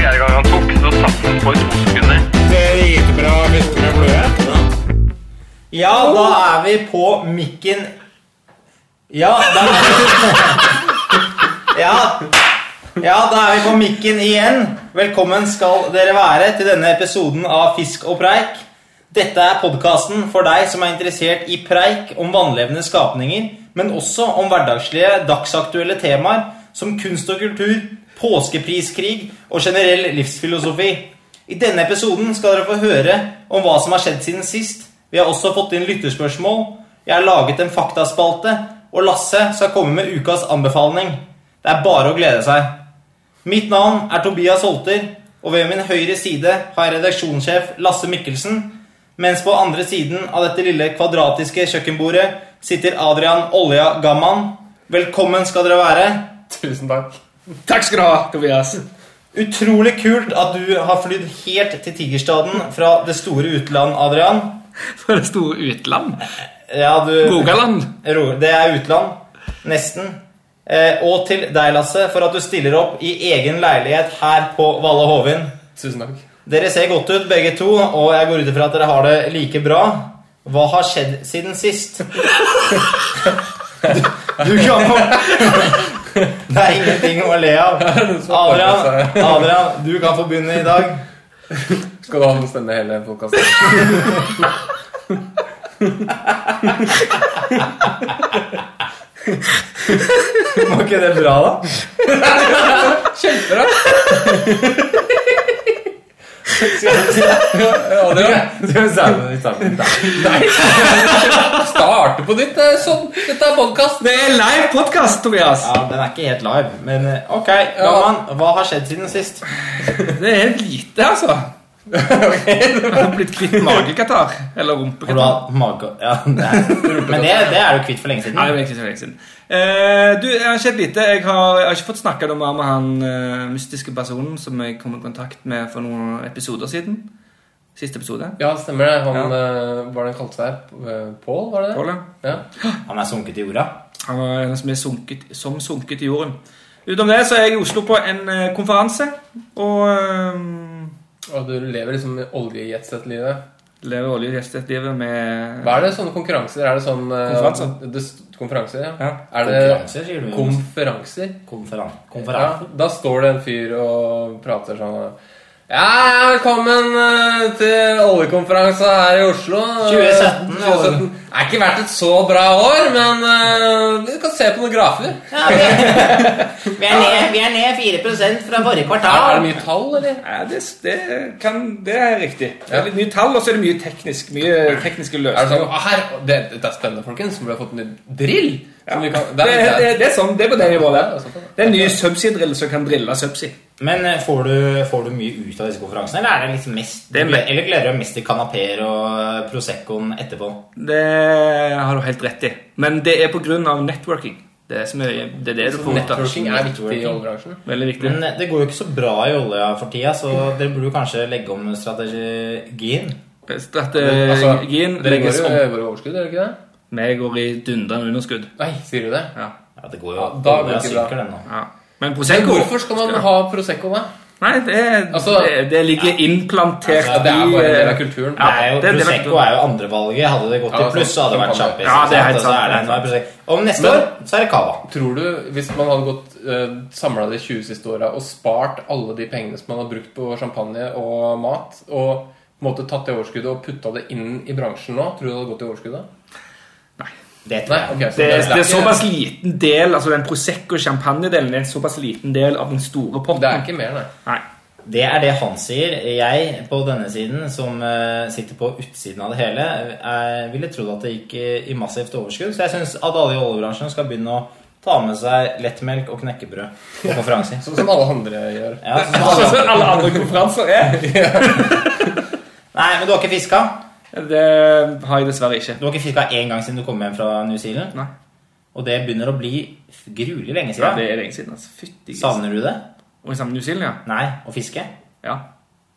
Fjerde gang han tok, så satt han på i to sekunder. Ja, da er vi på mikken Ja, da er vi Ja, ja da er vi på mikken igjen. Velkommen skal dere være til denne episoden av Fisk og preik. Dette er podkasten for deg som er interessert i preik om vannlevende skapninger, men også om hverdagslige, dagsaktuelle temaer som kunst og kultur, påskepriskrig og generell livsfilosofi. I denne episoden skal dere få høre om hva som har skjedd siden sist. Vi har også fått inn lytterspørsmål. Jeg har laget en faktaspalte, og Lasse skal komme med ukas anbefaling. Det er bare å glede seg. Mitt navn er Tobias Holter, og ved min høyre side har jeg redaksjonssjef Lasse Mikkelsen, mens på andre siden av dette lille kvadratiske kjøkkenbordet sitter Adrian Olja Gamman. Velkommen skal dere være. Tusen takk. Takk skal du ha, Tobias. Utrolig kult at du har flydd helt til Tigerstaden fra det store utland, Adrian. Fra det store utland. Ja, du Rogaland. Det er utland. Nesten. Eh, og til deg, Lasse, for at du stiller opp i egen leilighet her på Valle Hovin. Tusen takk. Dere ser godt ut, begge to, og jeg går ut ifra at dere har det like bra. Hva har skjedd siden sist? Du, du kan Det er ingenting å le av. Adrian, Adrian, du kan få begynne i dag. Skal du ha noe stemme hele podkasten? Var ikke det bra, da? Kjempebra. Starte på nytt. Det er sånn. Dette er podkast. Det er live podkast, Tobias. Ja, Den er ikke helt live, men eh, ok. Gamman, hva har skjedd siden sist? Det er lite, altså. Jeg har blitt kvitt magekatarr. Eller rumpekatarr. mage... Ja, er, men det, det er du kvitt for lenge siden. Nei, det er egentlig så lenge siden. Uh, du, jeg har skjedd lite. Jeg har, jeg har ikke fått snakka noe mer med han uh, mystiske personen som jeg kom i kontakt med for noen episoder siden. Siste episode. Ja, stemmer det. Han ja. Hva var det han kalte seg? Eh, Pål, var det det? Paul, ja. Ja. Han er sunket i jorda. Han var en som er sunket, som sunket i jorden. Utenom det så er jeg i Oslo på en eh, konferanse. Og eh, Og du lever liksom oljejetset-livet. lever oljegjestlivet med Hva er det sånne konkurranser? Er det sånn eh, Konferanser. Det, konferanser, ja. Ja. Er det Konferanser, sier du. konferanser? Konferan Ja, da står det en fyr og prater sånn Ja, velkommen eh, til oljekonferansa her i Oslo. 2017, 2017. Det er ikke vært et så bra år, men eh, vi kan se på noen grafer. Ja, vi, vi, er ned, vi er ned 4 fra forrige Er, er det mye tall, eller? Ja, det, det, kan, det er riktig. Det er litt mye tall, og så er det mye teknisk. Mye tekniske Er det sånn, her, det, det er spennende, folkens. Vi har fått en drill. Kan, Det, det, det er sånn, det er på det nivået der. sånn. Det er en ny subsea-drill som kan drille subsea. Men eh, får du, får du mye ut av disse konferansene, eller er det liksom mest Det er Eller gleder du deg mest til kanapeer og eh, Proseccoen etterpå? Det har du helt rett i. Men det er av networking. Det er, som er, det, er det du får ut av. Networking er viktig i oljebransjen. Veldig viktig. Men eh, det går jo ikke så bra i olja for tida, så dere burde jo kanskje legge om strategien. Strategien Dere går legges jo over går i overskudd, gjør dere ikke det? Vi går i dundrende underskudd. Nei, sier du det? Ja. Ja, det går jo Ja, da går det ikke bra. den ja. Men Men hvorfor skal man ha Prosecco, da? Nei, det, Altså- det, det ligger implantert Ja, det er bare en del av kulturen. Ja, det er jo, det- Prosecco er jo andrevalget. Hadde det gått Ja, til pluss, så hadde det vært champagne. Ja, det er helt sant, er Prosecco. Om neste Men- år så er det cava. Tror du, hvis man hadde gått uh, samla de 20 siste åra og spart alle de pengene som man har brukt på champagne og mat, og på en måte tatt det overskuddet og putta det inn i bransjen nå, tror du det hadde gått i overskudd da? Det tror jeg. ok, så Det, det er en såpass liten del, altså den Prosecco champagne-delen er en såpass liten del av den store potten. Det er ikke mer, nei. Nei. Det er det han sier. Jeg på denne siden, som eh, sitter på utsiden av det hele, jeg ville trodd at det gikk i, massivt overskudd. Så jeg syns at alle i oljebransjen skal begynne å ta med seg lettmelk og knekkebrød på konferanser. Sånn som alle andre gjør. Ja, sånn Sånn som- som alle andre konferanser er. Nei, men du har ikke fiska? Det har jeg dessverre ikke. Du har ikke fiska én gang siden du kom hjem fra New Zealand? Nei. Og det begynner å bli gruelig lenge Ja, siden. det er lenge siden. altså. Fytti. Savner du det? Og i med New Zealand, ja. Nei, å fiske? ja.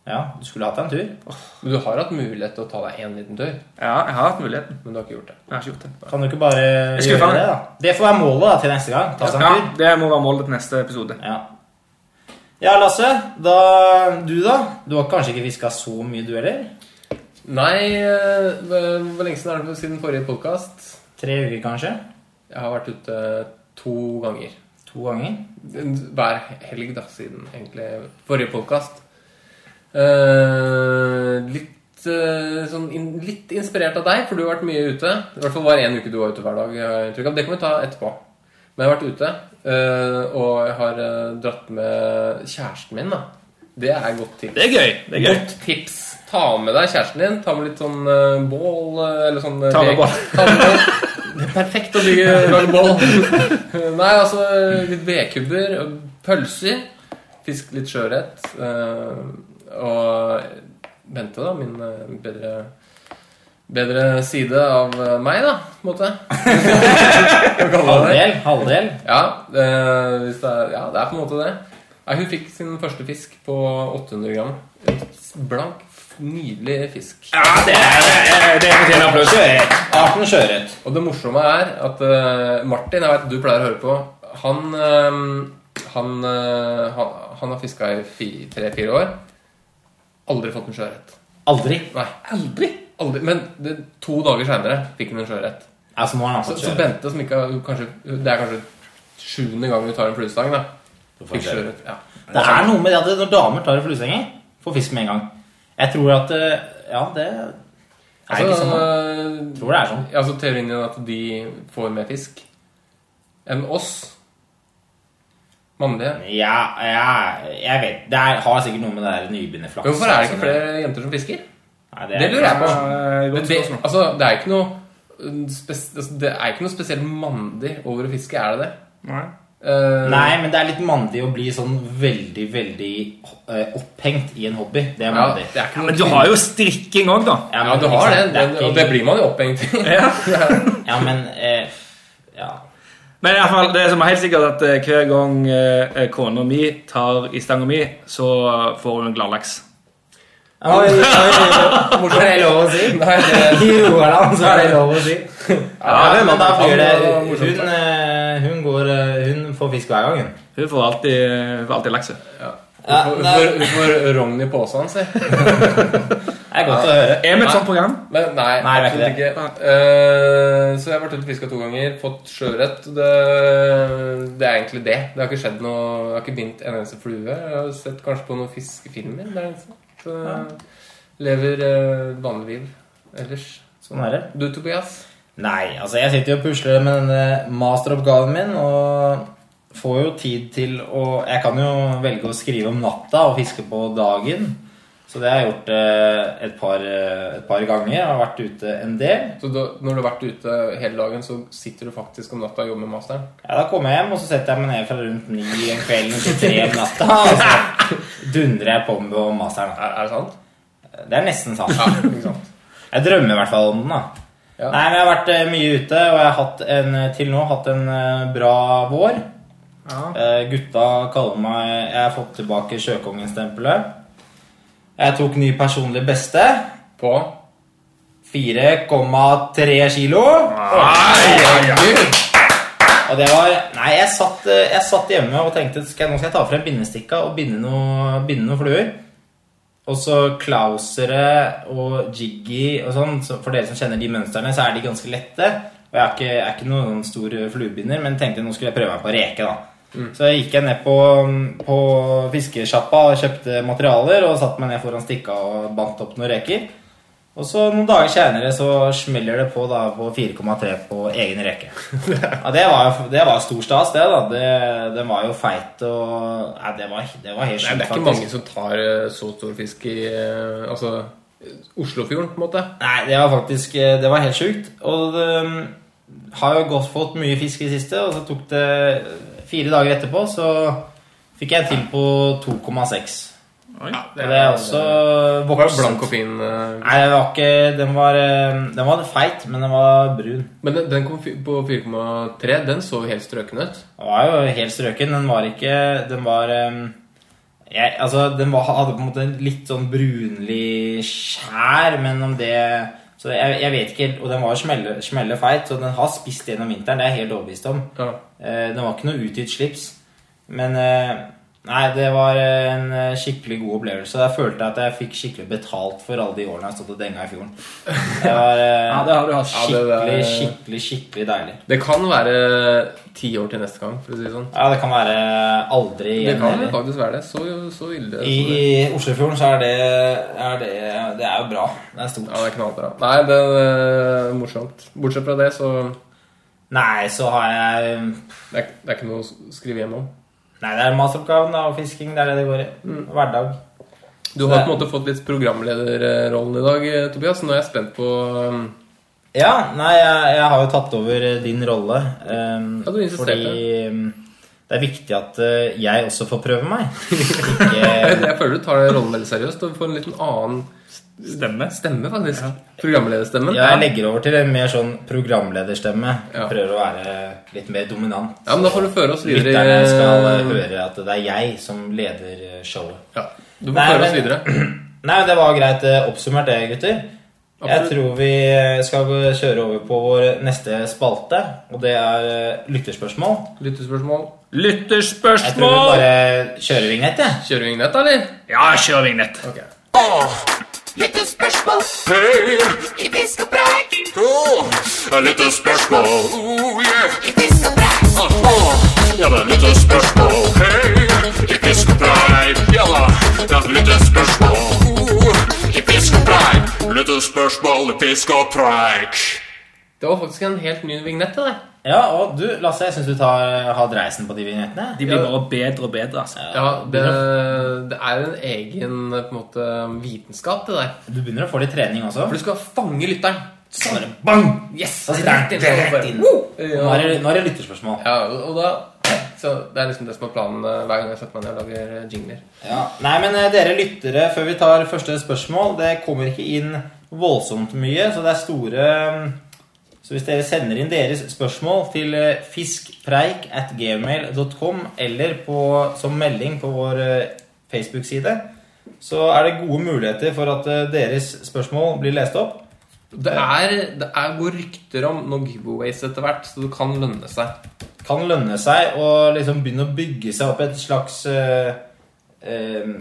Ja, du skulle hatt deg en tur. Men du har hatt mulighet til å ta deg en liten tur, Ja, jeg har hatt muligheten. men du har ikke gjort det. Jeg har ikke gjort det. Kan du ikke bare gjøre det, da? Det får være målet da, til neste gang. Ta seg Ja, en tur. Det må være målet til neste episode. Ja. ja, Lasse. Da, du, da? Du har kanskje ikke fiska så mye, du heller? Nei, eh, hvor lenge siden er det siden forrige podkast? Tre uker, kanskje? Jeg har vært ute to ganger. To ganger? Hver helg, da, siden egentlig forrige podkast. litt eh, sånn in, litt inspirert av deg, for du har vært mye ute. I hvert fall var én uke du var ute hver dag. Det kan vi ta etterpå. Men jeg har vært ute, eh, og jeg har eh, dratt med kjæresten min. da Det er godt tips. Det er gøy. Det er gøy. Godt tips. Ta med deg kjæresten din. Ta med litt sånn uh, bål eh, eller sånn eh, Ta med bål. Ta med bål. Det er perfekt å bygge, lage bål. Nei, altså litt vedkubber, pølser. Fisk litt sjøørret. Uh, og Bente, da, min bedre Bedre side av meg, da, på en måte. Halvdel? Halvdel? Ja, det, hvis det er, ja, det er på en måte det. Ja, hun fikk sin første fisk på 800 gram. Blank, nydelig fisk. Ja, det er det fortjener applaus. Arten sjøørret. Og det morsomme er at uh, Martin, jeg vet du pleier å høre på, han, uh, han, uh, han, han har fiska i tre-fire år. Aldri fått en sjøørret. Aldri. Nei, aldri. aldri. Men det, to dager seinere fikk han en sjøørret. Altså, så Så, så. Bente, som ikke har kanskje, Det er kanskje sjuende gang hun tar en fluestang, da. Fikk sjøørret. Ja. Det er noe med det at når damer tar en fluestenge, får fisk med en gang. Jeg tror at eh, Ja, det er ikke sånn. eh, Tror det er sånn. Altså teorien din at de får mer fisk enn oss mannlige. Ja, ja, jeg vet Det er, har sikkert noe med det der nybegynnerflaks Hvorfor er det ikke altså, flere jenter som fisker? Nei, Det lurer jeg på. Det, det, altså, det er ikke noe spes, altså, Det er ikke noe spesielt mandig over å fiske, er det det? Nei. Eh, Nei, men det er litt mandig å bli sånn veldig, veldig uh, opphengt i en hobby. Det er ja, mandig. det er ikke noe Men du har jo strikking òg, da. Ja, Ja, du har det, det ikke- og det blir man jo opphengt i. Ja, men uh, Ja. Men i hvert fall, det som er helt sikkert at hver gang kona mi tar i stanga mi, så får hun en gladlaks. Oi, oi, oi. Er det lov å si? I Rogaland så er det lov å si. Ja, men da blir det Hun, eh, hun, går, eh, hun får fisk hver gang, hun. Hun får alltid, hun får alltid lakse. Ja, Hun får, du får rogn i posen, si. Det er godt å høre. Er vi et sånt program? Men nei, Nei, absolutt ikke ikke. Uh, så jeg har vært ute og fiska to ganger, fått sjøørret. Det, det er egentlig det. Det har ikke skjedd noe Jeg har ikke bindt en eneste flue. Jeg har sett kanskje på noen fiskefilmer. Det er eneste. Så lever uh, vanlig liv ellers. Sånn er det. Du, Tobias? Nei, altså jeg sitter jo og pusler med denne masteroppgaven min, og får jo tid til å Jeg kan jo velge å skrive om natta og fiske på dagen. Så det har jeg gjort eh, et, par, eh, et par ganger. Jeg har vært ute en del. Så da, når du har vært ute hele dagen, så sitter du faktisk om natta og jobber med masteren? Ja, Da kommer jeg hjem, og så setter jeg meg ned fra rundt ni en kveld til tre om natta. Og så dundrer jeg på med masteren. Er, er det sant? Det er nesten sant. Ja, ikke sant? Jeg drømmer i hvert fall om den. da Ja. Nei, men Jeg har vært eh, mye ute, og jeg har hatt en, til nå hatt en eh, bra vår. Eh, gutta kaller meg Jeg har fått tilbake Sjøkongen-stempelet. Jeg tok ny personlig beste. På 4,3 kilo. Nei, Herregud! Og det var Nei, jeg satt, eh, jeg satt hjemme og tenkte skal jeg, nå skal jeg ta frem bindestikka og binde noen binde noe fluer. Og så Klausere og Jiggy og sånn, så for dere som kjenner de mønstrene, så er de ganske lette. Og jeg er ikke, jeg er ikke noen sånn stor fluebinder, men tenkte nå skulle jeg prøve meg på reke. da. Så jeg gikk jeg ned på, på fiskesjappa og kjøpte materialer og satte meg ned foran stikka og bandt opp noen reker. Og så noen dager senere så smeller det på da på 4,3 på egen rekke. Ja, det var det var stor stas, det. da. Det, den var jo feit og ja, det, var, det var helt sjukt, det er ikke mange som tar eh, så stor fisk i eh, Altså Oslofjorden, på en måte. Nei, det var faktisk Det var helt sjukt. Og det, har jo godt fått mye fisk i det siste, og så tok det fire dager etterpå, så fikk jeg til på 2,6. Oi. Og det er også voksen. blank og fin. Uh, Nei, det var ikke Den var, eh, den var feit, men den var brun. Men den- den kom på 4,3. Den så jo helt strøken ut. Den var jo helt strøken. Den var ikke Den var um, jeg, Altså, den var, hadde på en måte en litt sånn brunlig skjær, men om det Så jeg, jeg vet ikke helt Og den var smelle, smelle feit, så den har spist gjennom vinteren. Det er jeg helt overbevist om. Ja. Eh, Den var ikke noe utgitt slips. Men eh, Nei, det var en eh, skikkelig god opplevelse. Jeg følte at jeg fikk skikkelig betalt for alle de årene jeg stod og denga i fjorden. Det var eh, Ja, det har du hatt. Ja, skikkelig, skikkelig, skikkelig deilig. Det kan være ti år til neste gang, for å si det sånn. Ja, det kan være aldri Det kan heller. faktisk være det. Så, så ille. I, så det. I Oslofjorden så er det, er det Det er jo bra. Det er stort. Ja, det er knallbra. Nei, det er morsomt. Bortsett fra det, så Nei, så har jeg det er, det er ikke noe å skrive hjem om. Nei, det er masteroppgaven og fisking. Det er det det går i. Mm. Hverdag. Du har på en måte fått litt programlederrollen i dag, eh, Tobias. Nå er jeg spent på um, Ja, nei, jeg, jeg har jo tatt over eh, din rolle. Um, Ja, du fordi um, det er viktig at eh, jeg også får prøve meg. Ikke Jeg føler du tar rollen veldig seriøst og får en liten annen Stemme. stemme, faktisk. Programlederstemmen. Jeg legger over til en mer sånn programlederstemme. Ja. Prøver å være litt mer dominant. Ja, men da får du føre oss videre. Lytterne skal eh, høre at det er jeg som leder eh, showet. Ja, du må Nei, føre oss videre. Nei, det var greit oppsummert det, gutter. Jeg tror vi skal kjøre over på vår neste spalte, og det er lytterspørsmål. lytterspørsmål. Lyttespørsmål. Jeg tror vi bare kjører vignett, jeg. Kjører vignett, eller? Ja, kjør vignett. Ok. Hei! Åh, et lite spørsmål. Oh, yeah. Åh, ja, det er et lite spørsmål. Hei, i preik. Ja da, det er et I spørsmål. Oh, preik. fiskepreik. i spørsmål og preik. Det var faktisk en helt ny vignett til deg. Ja, og du, Lasse, jeg syns du tar, har dreisen på de vignettene. De blir bare bedre og bedre, altså. Ja, det, det er en egen på en måte, vitenskap, det der. Du begynner å få litt trening også. For du skal fange lytteren. Så bare bang! Yes! Så sitter den Rett inn, så! Nå Ja. er det, nå er det lytterspørsmål. Ja, og da Så det er liksom det som er planen eh, hver gang jeg setter meg ned og lager eh, jingler. Ja. Nei, men eh, dere lyttere, før vi tar første spørsmål Det kommer ikke inn voldsomt mye, så det er store Så hvis dere sender inn deres spørsmål til eh, fiskpreik at gmail.com eller på, som melding på vår eh, Facebook-side, så er det gode muligheter for at eh, deres spørsmål blir lest opp. Det er, det er går rykter om noen giveaways etter hvert, så det kan lønne seg. Kan lønne seg å liksom begynne å bygge seg opp et slags eh, eh,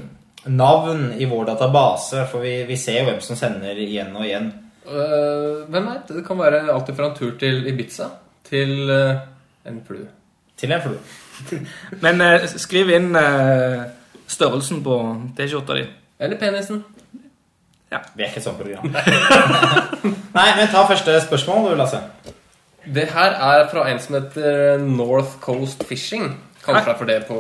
navn i vår database, for vi, vi ser jo hvem som sender igjen og igjen. Øh, hvem vet? Det kan være alt fra en tur til Ibiza til uh, en flue. Til en flue. Men uh, skriv inn eh, størrelsen på T-skjorta di. Eller penisen. Ja. Vi er ikke et sånt program. Nei, men ta første spørsmål, du, Lasse. Det her er fra en som heter North Coast Fishing. Kaller seg for det på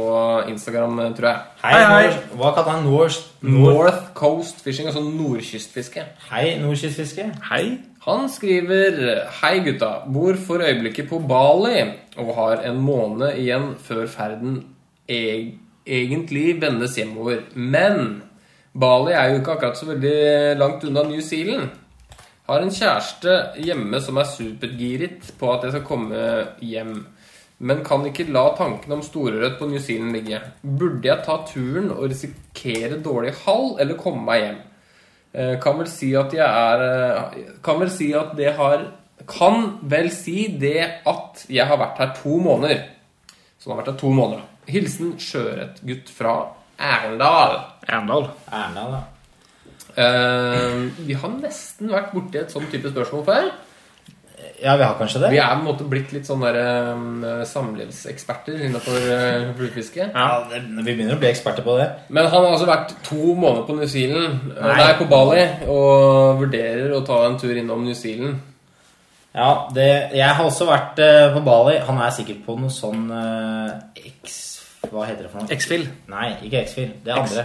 Instagram, tror jeg. Hei, Hei, hei. Hva kalte han? North, North, North Coast Fishing, altså nordkystfiske. hei, nordkystfiske. Hei. Han skriver Hei gutta, bor for øyeblikket på Bali og har en måned igjen før ferden e egentlig vendes hjemover. Men Bali er jo ikke akkurat så veldig langt unna New Zealand. Har en kjæreste hjemme som er supergiret på at jeg skal komme hjem. Men kan ikke la tanken om storørret på New Zealand ligge. Burde jeg ta turen og risikere dårlig hall, eller komme meg hjem? Eh, Kan vel si at jeg er eh, Kan vel si at det har Kan vel si det at jeg har vært her to måneder. Så han har vært her to måneder. Hilsen sjøørretgutt fra Arendal. Arendal. Erna, ja. Uh, vi har nesten vært borti et sånn type spørsmål før. Ja, vi har kanskje det? Vi er på en måte blitt litt sånne der, eh, samlivseksperter innenfor uh, fluefiske. Ja, det, Vi begynner å bli eksperter på det. Men han har altså vært to måneder på New Zealand, Nei. nei, på Bali, og vurderer å ta en tur innom New Zealand. Ja, det, Jeg har også vært eh, på Bali. Han er sikkert på noe sånn eh, X... Hva heter det for noe? X-Fill. Nei, ikke X-Fill. Det er X.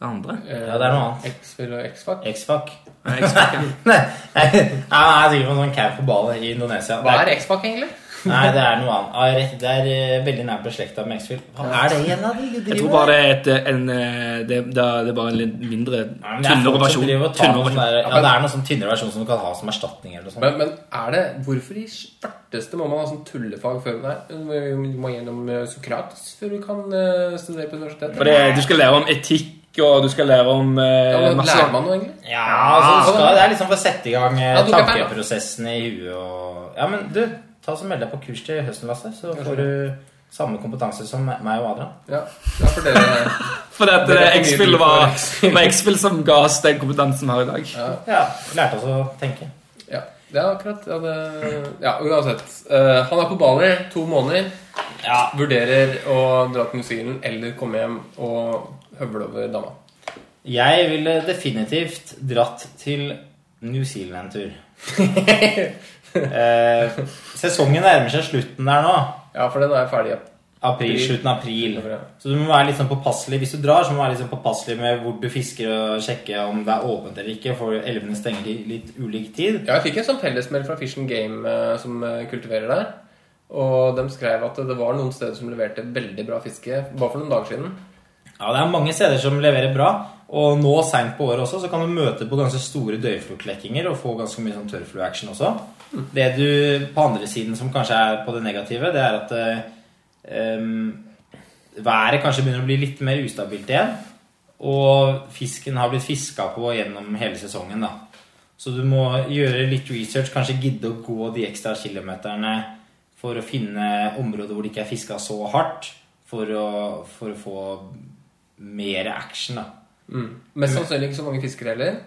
andre. andre. Ja, det er noe annet. Og X-Fac. X-Fac. Nei, X-Fac, ja. Nei, jeg er sikkert på en sånn camp på Bali i Indonesia. Hva er X-Fac, egentlig? Nei, det er noe annet. Ah, det er eh, veldig nært beslekta med X-Fill. Hva er det igjen, da? de Jeg tror bare det er, et, en, eh, det, det er bare en litt mindre, det er tynnere versjon. ja, det er noe sånn tynnere versjon som du kan ha som erstatning. eller noe sånt. Men, men er det Hvorfor i svarteste må man ha sånn tullefag før Nei, du må gjennom eh, Sokrates før du kan eh, studere på universitetet? For det, du skal lære om etikk, og du skal lære om eh, ja, masse Lærer man noe, egentlig? Ja, altså, du skal, Det er liksom for å sette i gang eh, Ja, du kan tankeprosessen i huet og Ja, men du, ta og meld deg på kurs til høsten, Lasse, så får du samme kompetanse som meg og Adrian. Ja, ja for dere For det, Det det er for mye X-Fill var, var X-Fill som ga oss den kompetansen vi har i dag. Ja, Ja, lærte oss å tenke. ja, det er akkurat ja, det, ja, uansett. Eh, han er på Bali to måneder. Ja, Vurderer å dra til New Zealand eller komme hjem og høvle over dama. Jeg ville definitivt dratt til New Zealand en tur. eh, sesongen nærmer seg slutten der nå. Ja, for den er ferdig. Ja. April, slutten av april. Så du må være litt sånn påpasselig Hvis du drar, så må du være litt sånn påpasselig med hvor du fisker, og sjekke om det er åpent eller ikke, for elvene stenger i litt ulik tid. Ja, jeg fikk en sånn fellesmeld fra Fish and Game eh, som eh, kultiverer der. Og de skrev at det var noen steder som leverte veldig bra fiske bare for noen dager siden. Ja, det er mange steder som leverer bra. Og nå seint på året også, så kan du møte på ganske store døyflokklekkinger og få ganske mye sånn tørrflue-action også. Det du på andre siden som kanskje er på det negative, det er at eh, været kanskje begynner å bli litt mer ustabilt igjen. Og fisken har blitt fiska på gjennom hele sesongen, da. Så du må gjøre litt research, kanskje gidde å gå de ekstra kilometerne for å finne områder hvor det ikke er fiska så hardt, for å, for å få mer action, da. Mm. Mest sannsynlig ikke så mange fiskere heller.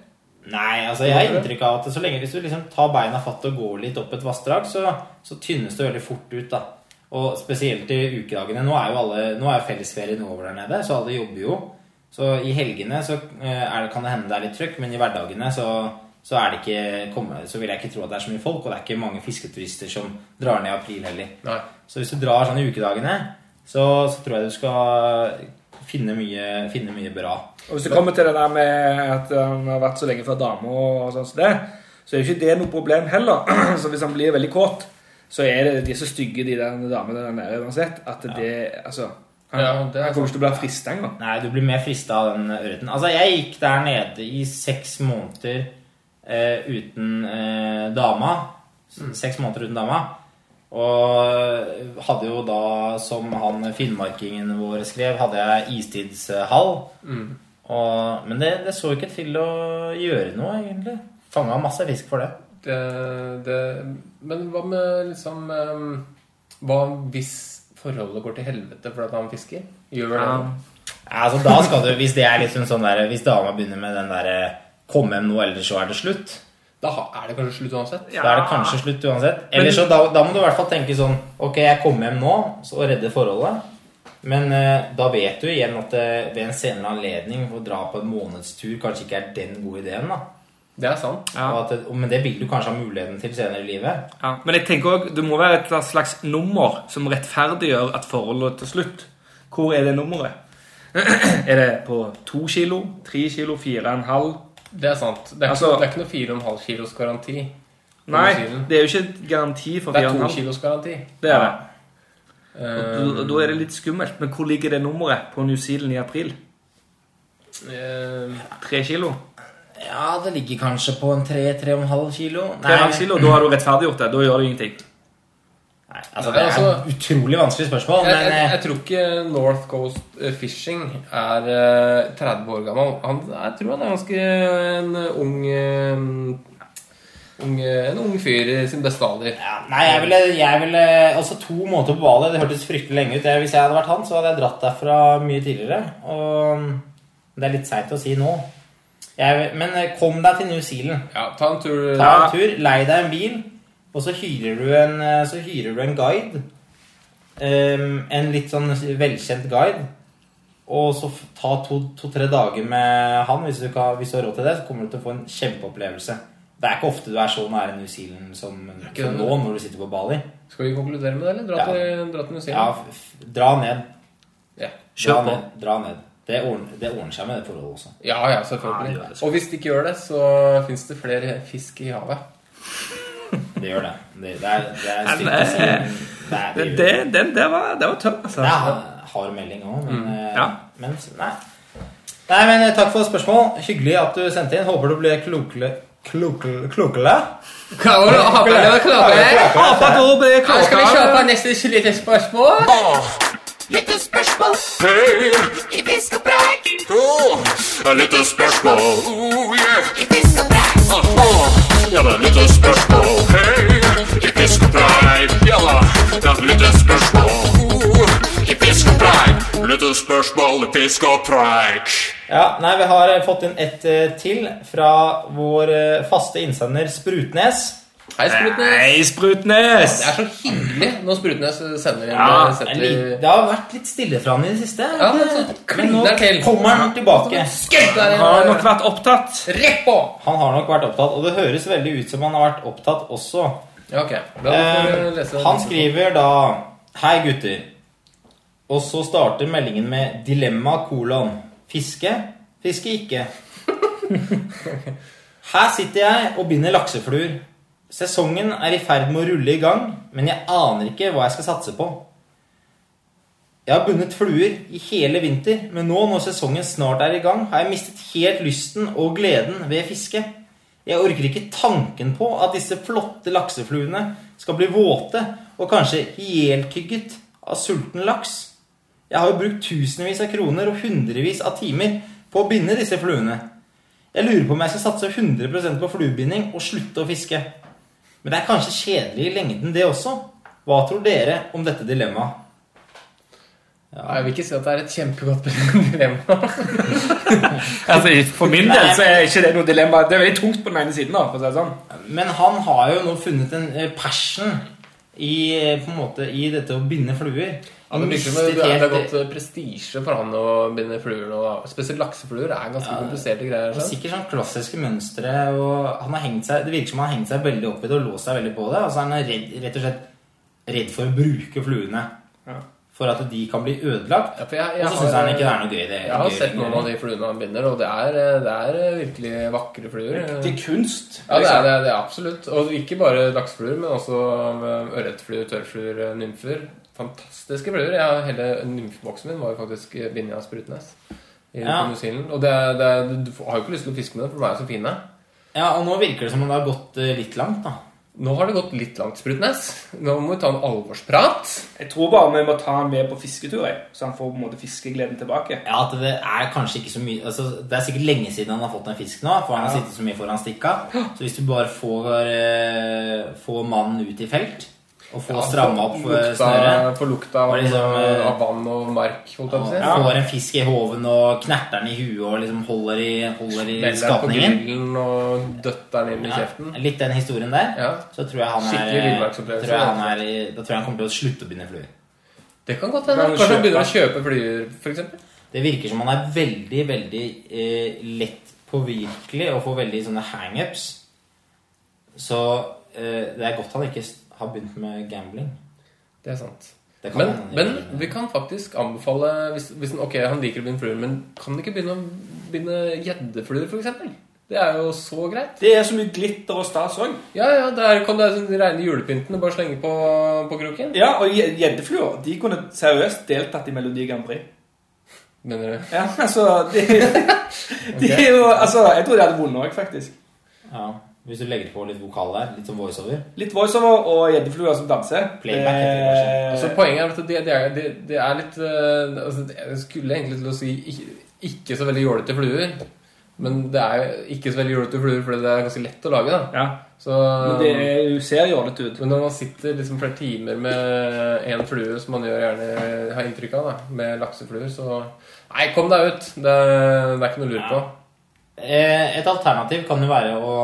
Nei, altså jeg har inntrykk av at så lenge hvis du liksom tar beina fatt og går litt opp et vassdrag, så, så tynnes det veldig fort ut, da. Og spesielt i ukedagene. Nå er jo alle, nå er fellesferien over der nede, så alle jobber jo. Så i helgene så eh, er det, kan det hende det er litt trøkk, men i hverdagene så, så, det ikke, så vil jeg ikke tro at det er så mye folk, og det er ikke mange fisketurister som drar ned i april heller. Nei. Så hvis du drar sånn i ukedagene, så, så tror jeg du skal finne mye, finne mye bra. Og Hvis det kommer til det der med at han har vært så lenge fra dama, og sånn som det, så er jo ikke det noe problem heller. Så hvis han blir veldig kåt, så er det de er så stygge, de der damene der nede uansett, at det altså Han, Ja, det er han kommer ikke til å bli frista engang. Nei, du blir mer frista av den ørreten. Altså, jeg gikk der nede i seks måneder eh, uten eh, dama. Seks måneder uten dama. Og hadde jo da, som han finnmarkingen vår skrev, hadde jeg istidshall. Og, men det, det så ikke til å gjøre noe, egentlig. Fanga masse fisk for det. Det, det, men hva med liksom eh, Hva hvis forholdet går til helvete fordi han fisker? Gjør det? Ja. Altså, da skal du, Hvis det er liksom sånn der, hvis dama begynner med den derre 'kom hjem nå, ellers så er det slutt', Da er det kanskje slutt uansett? Ja. Da er det kanskje slutt uansett. Eller så da, da må du i hvert fall tenke sånn Ok, jeg kommer hjem nå så redder forholdet. Men eh, da vet du igjen at det ved en senere anledning å dra på en månedstur kanskje ikke er den gode ideen. da. Det er sant. Ja. Og at det, men det vil du kanskje ha muligheten til senere i livet. Ja. Men jeg tenker også, det må være et slags nummer som rettferdiggjør at forholdet til slutt. Hvor er det nummeret? er det på to kilo, tre kilo, fire og en halv? Det er sant. Det er, Altså- ikke, det er ikke noe 4,5 kilos garanti. Nei, det er jo ikke garanti for Det fire er og en to halv. kilos garanti. Det er det. Og Da, da er det litt skummelt. Men hvor ligger det nummeret på New Zealand i april? eh, Tre kilo? Ja, det ligger kanskje på en 3-3,5 kilo. Tre og en halv kilo, Da har du rettferdiggjort det. Da gjør det ingenting. Nei, altså, det er altså- et utrolig vanskelig spørsmål. jeg, Men jeg, eh, jeg tror ikke North Coast eh, Fishing er eh, 30 år gammel. Han, jeg tror han er ganske en ung eh, ung, En ung fyr i sin beste alder. Ja, nei, jeg ville, jeg ville Altså to måneder på Bali, det hørtes fryktelig lenge ut. Jeg- Hvis jeg hadde vært han, så hadde jeg dratt derfra mye tidligere. Og det er litt seigt å si nå. Jeg, men eh, kom deg til New Zealand. Ja, ta en tur. Ta en tur, lei deg en bil, og så hyrer du en, eh, så hyrer du en guide. Um, en litt sånn velkjent guide. Og så ta to-tre dager med han. Hvis du, kan, hvis du har råd til det, så kommer du til å få en kjempeopplevelse. Det er ikke ofte du er så nære New Zealand som, som nå, når du sitter på Bali. Skal vi konkludere med det, eller? Dra, Ja. til, dra til New Ja, Zealand? f- f- dra ned. Ja. Kjør på. ned. Dra ned. Det ordner, det ordner seg med det forholdet også. Ja, ja, Ja, selvfølgelig. Ja. Og hvis det ikke gjør det, så fins det flere fisk i havet. Det gjør det. Det, det er, det er stygt å si, eh, det er, Det, det, der var, det var tøft, altså. Det er ha- hard melding òg, men, mm, Ja. men Nei. Nei, men eh, Takk for spørsmål. Hyggelig at du sendte inn. Håper du ble klokere Klokere? klokere? Håper det klokere. Du ble Ja, Skal vi kjøre klokere. på neste lite spørsmål? Hei, i fisk og preik. Oh, lyttespørsmål. Oh, yeah. Aha, ja, det er litt spørsmål. Hei, i fisk og preik. Ja da, det er litt. Oh, i fisk og preik. Lyttespørsmål i fisk og preik. Ja, nei, Vi har fått inn et eh, til fra vår eh, faste innsender Sprutnes. Hei, Sprutnes. Hei, Sprutnes! Det er så hyggelig når Sprutnes sender inn Ja, eh, Det er setter det har vært litt stille fra han i det siste. Ja, men så men nå til. kommer han tilbake. Han Har nok vært opptatt. Rett på! Han har nok vært opptatt, og det høres veldig ut som han har vært opptatt også. Ja, ok. Da får vi Eh, han skriver da Hei, gutter. Og så starter meldingen med dilemma kolon. Fiske? Fiske ikke. Her sitter jeg og binder laksefluer. Sesongen er i ferd med å rulle i gang, men jeg aner ikke hva jeg skal satse på. Jeg har bundet fluer i hele vinter, men nå når sesongen snart er i gang, har jeg mistet helt lysten og gleden ved fiske. Jeg orker ikke tanken på at disse flotte laksefluene skal bli våte og kanskje helkygget av sulten laks. Jeg har jo brukt tusenvis av kroner og hundrevis av timer på å binde disse fluene. Jeg lurer på om jeg skal satse 100% på fluebinding og slutte å fiske. Men det er kanskje kjedelig i lengden, det også. Hva tror dere om dette dilemmaet? Jeg vil ikke si at det er et kjempegodt dilemma. Altså, For min del så er ikke det noe dilemma. Det er veldig tungt på den ene siden. da, for å si det sånn. Men han har jo nå funnet en eh, passion i, eh, på en måte, i dette å binde fluer. Ja, det virker det, det er gått eh, prestisje for han å binde fluer Og. Spesielt laksefluer er ganske kompliserte greier. Og sånn. sikkert sånn klassiske mønstre. Og han har hengt seg, det virker som han har hengt seg veldig opp i det og låst seg veldig på det. Altså Han er redd, rett og slett redd for å bruke fluene. Ja. For at de kan bli ødelagt. Ja, jeg, jeg, Og så syns han ikke det er noe gøy. Det, Jeg har gøy sett noen av de fluene han binder, og det er, eh, det er eh, virkelig vakre fluer. Er kunst. Ja, det er det, det er absolutt. Og ikke bare laksefluer, men også eh, ørretfluer, tørrfluer, nymfer. Fantastiske fluer. Jeg hele nymfeboksen min var jo faktisk av Sprutnes. I Ja. Og det, det, du har jo ikke lyst til å fiske med det, for de er jo så fine. Ja, og nå virker det som om det har gått litt langt, da. Nå har det gått litt langt, Sprutnes. Nå må vi ta en alvorsprat. Jeg tror bare vi må ta han med på fisketur, så han får på en måte fiskegleden tilbake. Ja, at det er kanskje ikke så mye altså, Det er sikkert lenge siden han har fått en fisk nå, for han har sittet så mye foran stikka. Så hvis du bare får, eh, får mannen ut i felt, og ja, stramma opp eh, lukta, snøret Få lukta av, Og liksom, eh, av vann og mark, holdt jeg på å si. Ja. Får en fisk i hoven og knerter den i huet og liksom holder i, holder i Smeller på skapningen. grillen og døtter den inn i Ja, kjeften. litt den historien der. Ja. Så tror jeg han er, tror jeg han er i- Da tror jeg han kommer til å slutte å binde fluer. Det kan godt hende. Kan Kanskje han begynner å kjøpe flyer, f.eks. Det virker som han er veldig, veldig eh, lett påvirkelig og får veldig sånne hangups. Så eh, det er godt han ikke har begynt med gambling. Det er sant. Det Men, men vi kan faktisk anbefale hvis, hvis han, Ok, han liker å binde fluer, men kan han ikke begynne å binde gjeddefluer, f.eks.? Det er jo så greit. Det er så mye glitter og stas òg. Ja, ja, der kan du regne julepynten og bare slenge på, på kroken. Ja, og gje- gjeddefluer de kunne seriøst deltatt i Melodi Grand Prix. Mener du? Ja, altså De, de er jo Altså, jeg tror de hadde vunnet òg, faktisk. Ja, Hvis du legger på litt vokal der, litt som voiceover. Litt voiceover og gjeddefluer som danser. Playback heter det kanskje. Eh, Altså, poenget er at det, det, er, det, det er litt eh, altså, Jeg skulle egentlig til å si ikke, ikke så veldig jålete fluer. Men det er ikke så veldig jålete fluer fordi det er ganske lett å lage. da Ja, Så, men det er- ser jålete ut. Men når man sitter liksom flere timer med én flue, som man gjør gjerne har inntrykk av, da, med laksefluer, så Nei, kom deg ut! Det, det er ikke noe å lure på. Eh, Et alternativ kan jo være å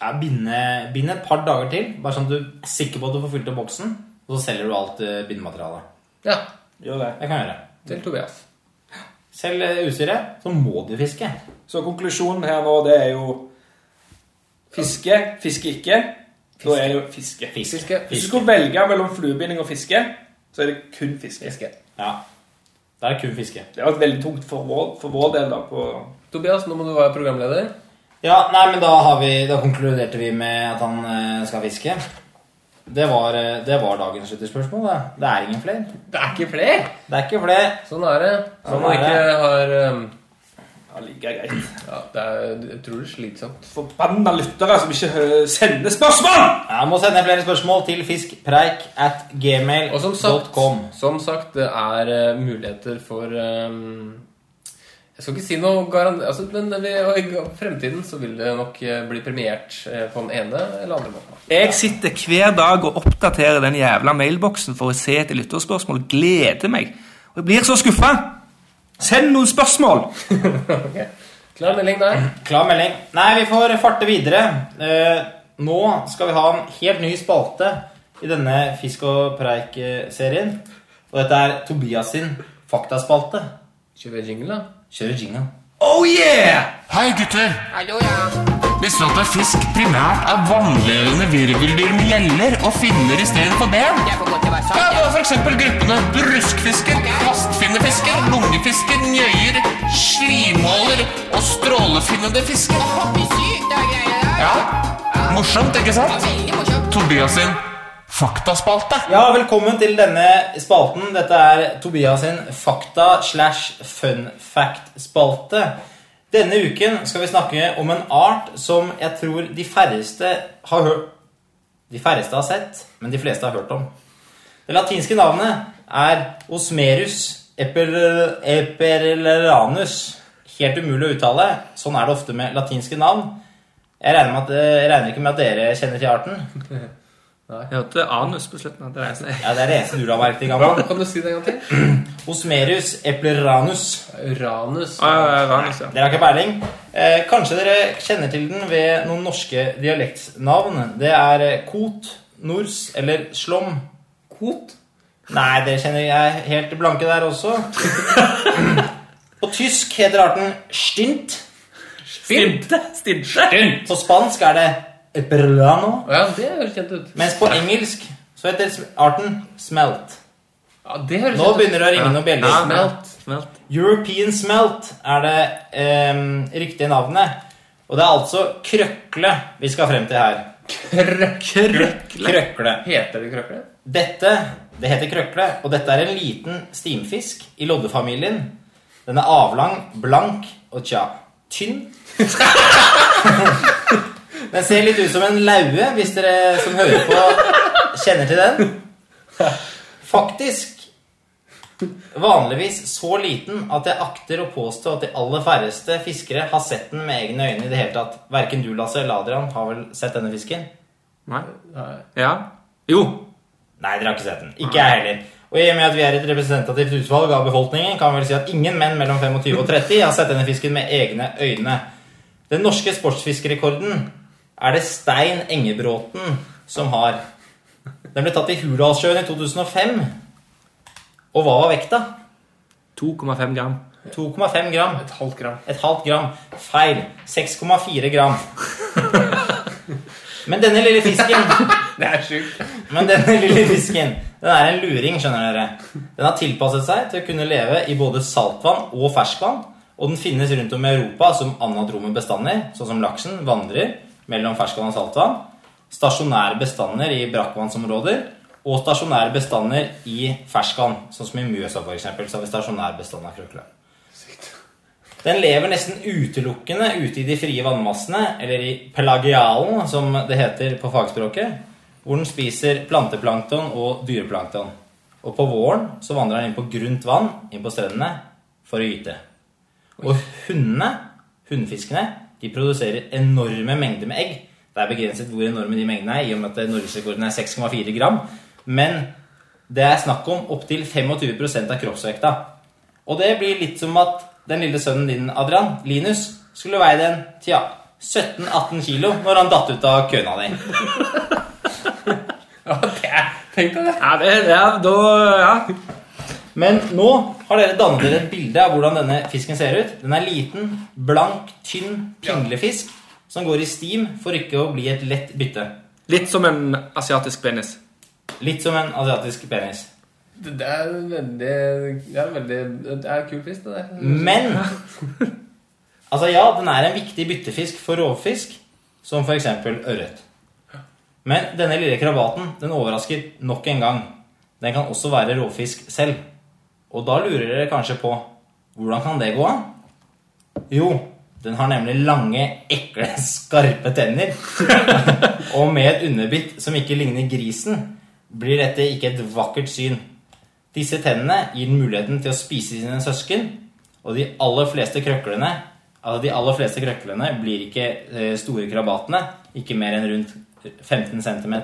ja, binde, binde et par dager til. Bare sånn at du er sikker på at du får fylt opp boksen. Og så selger du alt eh, bindematerialet. Ja, Gjør det. Jeg kan gjøre. til Tobias. Selg eh, utstyret, så må du fiske. Så konklusjonen her nå, det er jo fiske, fiske ikke. Da er det jo fiske. Fiske. Hvis du skulle velge mellom fluebinding og fiske, så er det kun fiske. Fiske. Ja. Da er det kun fiske. Det har vært veldig tungt for vår, for vår del. da på... Tobias, nå må du være programleder. Ja, nei, men da, har vi, da konkluderte vi med at han eh, skal fiske. Det var, eh, det var dagens lytterspørsmål. Det. det er ingen flere. Det er ikke flere! Det er ikke flere. Sånn er det. Så Sånn man er ikke har um, Ja, like greit. Ja, det er utrolig slitsomt. Forbanna lyttere som ikke sender spørsmål! Jeg må sende flere spørsmål til fiskpreik at Og som sagt, som sagt, det er eh, muligheter for um, Jeg skal ikke si noe garant... Altså, men vi, i fremtiden så vil det nok eh, bli premiert eh, på den ene eller andre måten. Jeg sitter hver dag og oppdaterer den jævla mailboksen for å se etter lytterspørsmål. Gleder meg. Og jeg blir så skuffa! Send noen spørsmål! Klar melding der. Klar melding. Nei, vi får farte videre. Eh, nå skal vi ha en helt ny spalte i denne Fisk og preik-serien. Og dette er Tobias sin faktaspalte. Kjører vi jingle, da? Kjører jingle. Oh yeah! Hei, gutter. Visste du at fisk primært er vannlevende virveldyr med gjeller og finner i stedet for ben? Ja, det var for eksempel gruppene bruskfisker, kvastfinnefisker, lungefisker, njøyer, slimåler og strålefinnede fisker. Ja, morsomt, ikke sant? Tobias sin faktaspalte. Ja, velkommen til denne spalten. Dette er Tobias sin fakta slash fun fact-spalte. Denne uken skal vi snakke om en art som jeg tror de færreste har hørt De færreste har sett, men de fleste har hørt om. Det latinske navnet er Osmerus eper- eperlanus. Helt umulig å uttale. Sånn er det ofte med latinske navn. Jeg regner, med at, jeg regner ikke med at dere kjenner til arten. Jeg hørte anus på slutten. det er det Ja, Det er det eneste du la merke til, Hva, gammel. kan du si det en gang til? Osmerus epleranus. Uranus. Ah, ja, ja, ja. Dere har ikke peiling. Eh, kanskje dere kjenner til den ved noen norske dialektnavn. Det er eh, kot, nors eller slom. Kot? Nei, dere kjenner jeg helt blanke der også. På tysk heter arten stint. Stinte! Stinte! På spansk er det eperlano. Å ja, det høres kjent ut. Mens på engelsk så heter arten smelt. Ja, det høres Nå kjent begynner det å ringe noen bjeller. Smelt. Smelt. European smelt er det eh, riktige navnet. Og det er altså krøkle vi skal frem til her. Krøkle. Krøkle. Heter det krøkle? Dette det heter krøkle, og dette er en liten stimfisk i loddefamilien. Den er avlang, blank og tja, tynn. Den ser litt ut som en laue, hvis dere som hører på, kjenner til den. Faktisk vanligvis så liten at jeg akter å påstå at de aller færreste fiskere har sett den med egne øyne i det hele tatt. Verken du, Lasse, eller Adrian har vel sett denne fisken? Nei. Ja. Jo. Nei, dere har ikke sett den. Ikke jeg heller. Og i og med at vi er et representativt utvalg av befolkningen, kan vi vel si at ingen menn mellom 25 og 30 har sett denne fisken med egne øyne. Den norske sportsfiskerekorden er det Stein Engebråten som har. Den ble tatt i Hurdalssjøen i 2005. Og hva var vekta? 2,5 gram. 2,5 gram. Et halvt gram. Et halvt gram. Feil. 6,4 gram. Men denne lille fisken Det er sjukt. Men denne lille fisken den er en luring, skjønner dere. Den har tilpasset seg til å kunne leve i både saltvann og ferskvann. Og den finnes rundt om i Europa som anadrome bestander, sånn som laksen vandrer mellom ferskvann og saltvann. Stasjonære bestander i brakkvannsområder. Og stasjonære bestander i ferskvann, sånn som i Mjøsa eksempel, Så har vi stasjonær bestand av krøkle. Den lever nesten utelukkende ute i de frie vannmassene, eller i pelagialen, som det heter på fagspråket, hvor den spiser planteplankton og dyreplankton. Og på våren så vandrer den inn på grunt vann, inn på strendene, for å gyte. Og hundene, hunnfiskene, de produserer enorme mengder med egg. Det er begrenset hvor enorme de mengdene er, i og med at norgesrekorden er 6,4 gram. Men det er snakk om opptil 25% av kroppsvekta. Og det blir litt som at den lille sønnen din, Adrian, Linus, skulle veid en tja, 17-18 kilo når han datt ut av køna di. Ja, det er, tenk deg det. Ja, det, ja, da Ja. Men nå har dere dannet dere et bilde av hvordan denne fisken ser ut. Den er liten, blank, tynn pinglefisk som går i stim for ikke å bli et lett bytte. Litt som en asiatisk penis. Litt som en asiatisk penis. Det det er veldig Det er veldig Det er kul fisk, det der. Men Altså, ja, den er en viktig byttefisk for rovfisk, som f.eks. ørret. Men denne lille krabaten den overrasker nok en gang. Den kan også være rovfisk selv. Og da lurer dere kanskje på hvordan kan det gå an? Jo, den har nemlig lange, ekle, skarpe tenner. og med et underbitt som ikke ligner grisen, blir dette ikke et vakkert syn. Disse tennene gir den muligheten til å spise sine søsken, og de aller fleste krøklene altså de aller fleste krøklene blir ikke eh, store krabatene, ikke mer enn rundt 15 cm,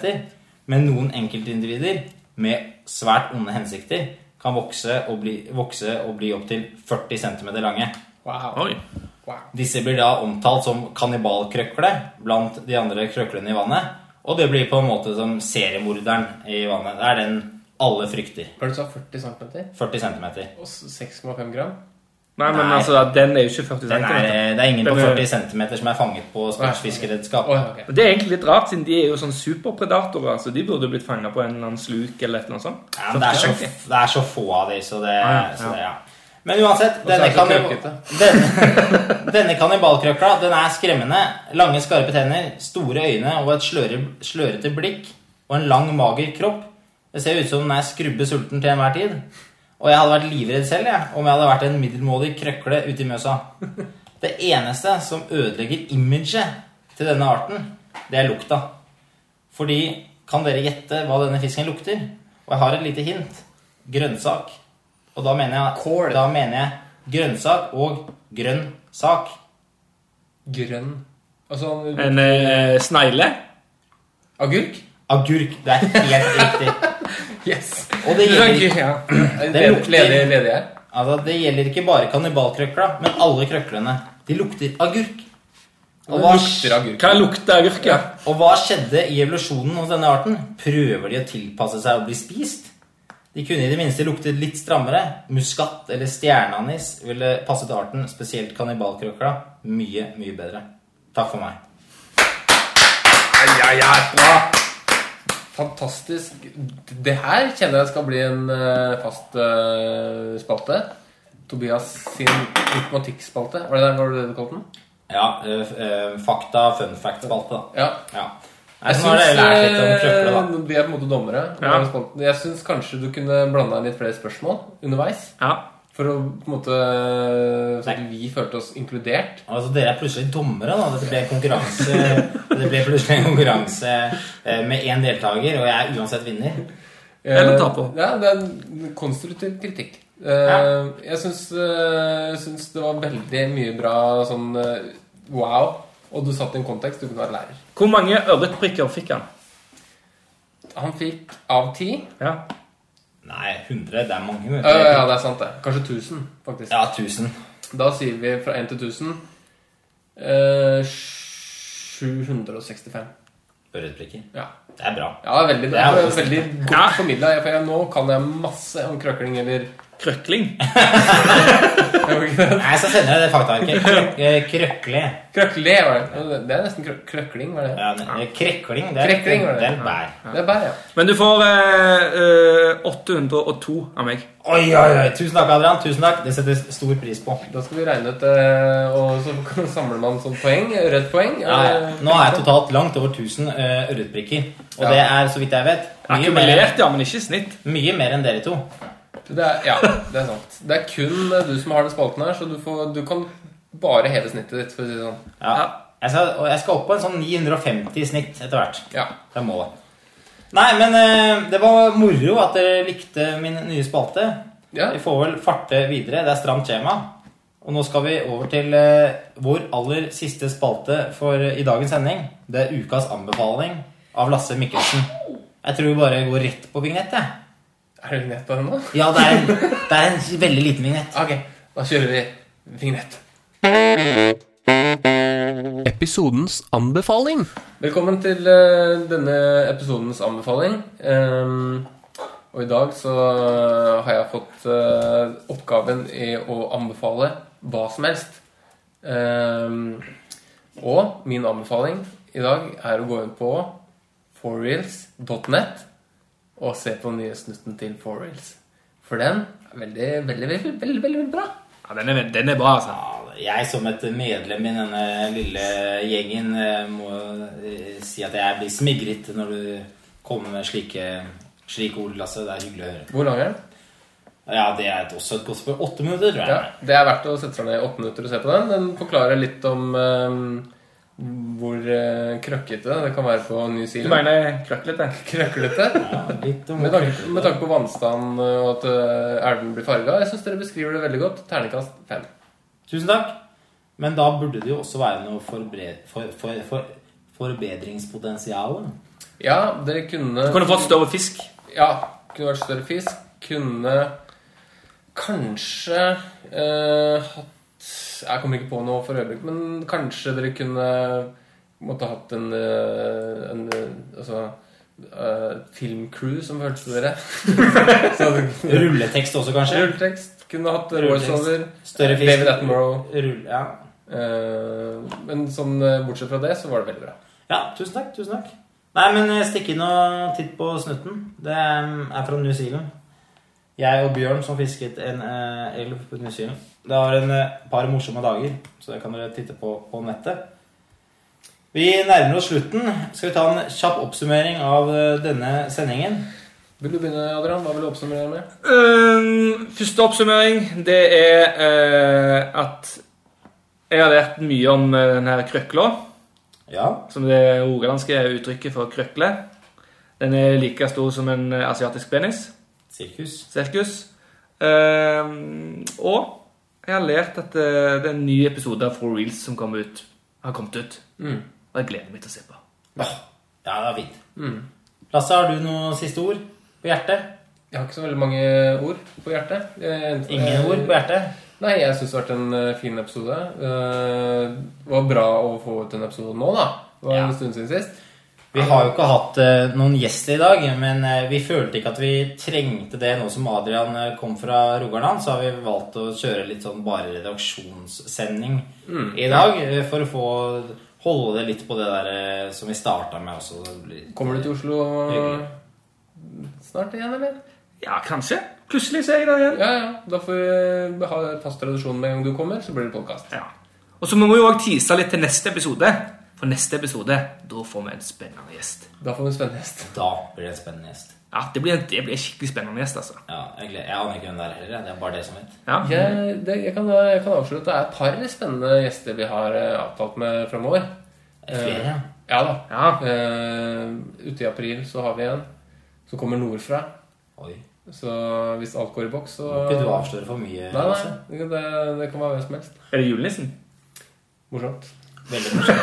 men noen enkeltindivider med svært onde hensikter kan vokse og bli, vokse og bli opptil 40 cm lange. Wow. Oi. wow. Disse blir da omtalt som kannibalkrøkle blant de andre krøklene i vannet. Og det blir på en måte som seriemorderen i vannet. Det er den alle frykter. Hva du sa? 40 cm? 40 cm. Og 6,5 gram? Nei, men Nei. altså, den er jo ikke 40 er, cm. det er ingen på er- 40 cm som er fanget på sportsfiskeredskap. Oh, ja, ok. Det er egentlig litt rart, siden de er jo sånn superpredatorer. Så de burde blitt fanga på en eller annen sluk eller annet sånt. Ja, men det, er så, det er så få av de, så det, ja, så det ja. Men uansett, denne, denne kannibalkrøkla den er skremmende. Lange, skarpe tenner, store øyne og et sløre, slørete blikk og en lang, mager kropp. Det ser ut som den er skrubbe sulten til enhver tid. Og jeg hadde vært livredd selv jeg, om jeg hadde vært en middelmådig krøkle ute i Mjøsa. Det eneste som ødelegger imaget til denne arten, det er lukta. Fordi kan dere gjette hva denne fisken lukter? Og jeg har et lite hint. Grønnsak. Og da mener jeg, Kål. da mener jeg grønnsak og grønn sak. Grønn Altså En eh, snegle. agurk? Agurk. Det er helt riktig. Yes! Og det gjelder, Ja. Det lukter- ledig, ledig her. altså, det gjelder ikke bare kannibalkrøkla, men alle krøklene. De lukter agurk. Og hva, lukter agurk. Hva lukter agurk? og hva skjedde i evolusjonen hos denne arten? Prøver de å tilpasse seg å bli spist? De kunne i det minste luktet litt strammere. Muskat eller stjerneanis ville passet arten, spesielt kannibalkrøkla, mye, mye bedre. Takk for meg. Ja, ja, bra! Fantastisk. Det her kjenner jeg skal bli en eh, fast eh, spalte. Tobias sin informatikkspalte. Var det der, var det det du kalte den? Ja, øh, øh, fakta, fun fact-spalte, da. Ja. Ja. Nei, så nå har dere lært litt om krøkler, da. eh, Vi er på en måte dommere. Ja. Jeg syns kanskje du kunne blanda inn litt flere spørsmål underveis. Ja. For å på en måte Så at vi følte oss inkludert. Altså, Dere er plutselig dommere. da. Dette ble konkurranse Det ble plutselig en konkurranse eh, med én deltaker, og jeg er uansett vinner. Eller Eh, taper. Ja, det er en konstruktiv kritikk. Eh, Ja. Jeg syns, eh, syns det var veldig mye bra sånn eh, wow. Og du satt i en kontekst. Du kunne være lærer. Hvor mange ørretprikker fikk han? Han fikk av ti. Ja. Nei, 100. Det er mange. Ja, du. ja, det er sant, det. Kanskje 1000, faktisk. Ja, 1000. Da sier vi fra 1 til 1000 eh, 765. Ørretprikker. Ja. Det er bra. ja, veldig Det er Det er veldig godt Ja. formidla. Nå kan jeg masse om krøkling eller Krøkling. Nei, så sender jeg det faktaarket. Eh, krøkle. Krøkle var det. Det er nesten krø krøkling, var det? Ja, krekling. Det er, Krekling, var det. det er bær. Det er bær, ja. Men du får eh, eh, 802 av meg. Oi, oi, oi. Tusen takk, Adrian. Tusen takk. Det setter stor pris på. Da skal vi regne ut eh, Og så samler man sånn poeng. Rødt poeng. Ja, ja. Nå er jeg totalt langt over 1000 uh, ørretprikker. Og Ja. det er, så vidt jeg vet, mye mer, Akkumulert, ja, men ikke snitt. mye mer enn dere to. Det er, ja, det er sant. Det er kun eh, du som har den spalten her, så du, får, du kan bare heve snittet ditt. For å si det sånn. Ja. Jeg, skal, og jeg skal opp på en sånn 950 i snitt etter hvert. Ja. Det er målet. Nei, men eh, det var moro at dere likte min nye spalte. Ja. Vi får vel farte videre. Det er stramt skjema. Og nå skal vi over til eh, vår aller siste spalte for i dagens sending. Det er ukas anbefaling av Lasse Mikkelsen. Jeg tror vi bare går rett på vignett, jeg. Er det vignett på den nå? Ja, det er, det er en veldig liten vignett. Ok, da kjører vi vignett. Episodens anbefaling. Velkommen til eh, denne episodens anbefaling. Ehm, og i dag så har jeg fått eh, oppgaven i å anbefale hva som helst. Ehm, og min anbefaling i dag er å gå inn på forreals.net og se på den nye snutten til Forreals. For den er veldig, veldig, veldig, veldig, veldig bra. Ja, den er, den er bra, altså. Jeg som et medlem i denne lille gjengen eh, må eh, si at jeg blir smigret når du kommer med slike, slike ord, Lasse. Det er hyggelig å høre. Hvor lang er den? Ja, det er et, også et godt spørsmål. Åtte minutter, tror jeg. Ja, Det er verdt å sette seg ned i åtte minutter og se på den. Den forklarer litt om eh, hvor eh, krøkkete det kan være på New Du mener krøklete? Krøklete? Ja, litt om Med tanke, med tanke på vannstand og at eh, elven blir farga. Jeg syns dere beskriver det veldig godt. Ternekast fem. Tusen takk. Men da burde det jo også være noe forbre for, for, for, forbedringspotensial. Ja, dere kunne Du kunne fått større fisk. Ja, kunne vært større fisk. Kunne kanskje eh, hatt Jeg kommer ikke på noe for øyeblikk, men kanskje dere kunne måtte hatt en, eh, en eh, Altså Uh, filmcrew som fulgte dere. Så Rulletekst også, kanskje? Rulletekst. Kunne hatt voiceover. Større fisk. David Attenborough. Rull, ja. uh, men sånn bortsett fra det, så var det veldig bra. ja, tusen takk. Tusen takk. Nei, men stikk inn og titt på snutten. Det er fra New Zealand. Jeg og Bjørn som fisket en uh, elv på New Zealand. Det var en eh, par morsomme dager, så det kan dere titte på på nettet. Vi nærmer oss slutten. Skal vi ta en kjapp oppsummering av eh, denne sendingen? Vil du begynne, Adrian? Hva vil du oppsummere med? Um, første oppsummering, det er uh, at jeg har lært mye om denne den krøkla, Ja. som det rogalandske uttrykket for krøkle. Den er like stor som en asiatisk penis. Sirkus. Sirkus. Øhm, og jeg har lært at øh, det er en ny episode av For Reels som kom ut, har kommet ut. Mm. Og jeg gleder meg til å se på. Ja, det er fint. Lasse, har du noen siste ord på hjertet? Jeg har ikke så veldig mange ord på hjertet. Jeg- Ingen ord på hjertet? Nei, jeg syns det har vært en eh, fin episode. Eh, det var bra å få ut en episode nå, da. Det var Ja. en stund siden sist. Vi har jo ikke hatt uh, noen gjester i dag, men uh, vi følte ikke at vi trengte det nå som Adrian uh, kom fra Rogaland. Så har vi valgt å kjøre litt sånn bare redaksjonssending i dag. for å få holde det litt på det der som vi starta med også. Kommer du til Oslo Hyggelig. snart igjen, eller? Ja, kanskje. Plutselig ser jeg deg igjen. Ja, ja. Da får vi ha fast tradisjon med en gang du kommer, så blir det podkast. Ja. Og så må vi jo også tease litt til neste episode. For neste episode, da får vi en spennende gjest. Da får vi en spennende gjest. Da blir det en spennende gjest. Ja, det blir en, det blir en skikkelig spennende gjest, altså. Ja, jeg, jeg aner ikke hvem det er heller. Det er bare det som vet. Ja. Jeg, det, jeg, kan, jeg kan avsløre at det er et par spennende gjester vi har eh, avtalt med framover. Flere, ja. Ja da. Ja. Uh, ute i april så har vi en som kommer nordfra. Oi. Så hvis alt går i boks, så Må ikke du avsløre for mye, Nei, nei. Det, det kan være hvem som helst. Er det julenissen? Morsomt. Veldig morsomt.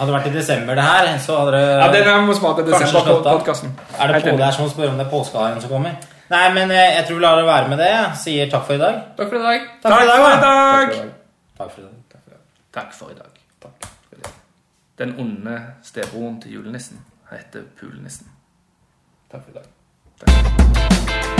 Hadde det vært i desember det her, så hadde det Ja, den er må smake Kanskje slått av. desember-podkasten. Er det på der her som spør om det er påskeharen som kommer? Nei, men eh, jeg tror vi lar det være med det. Jeg Sier takk for i dag. Takk for i dag. Takk for i dag, da. Takk Takk for i for i dag. dag. Takk for i dag. Den onde stebroren til julenissen heter Pulenissen. Takk for i dag.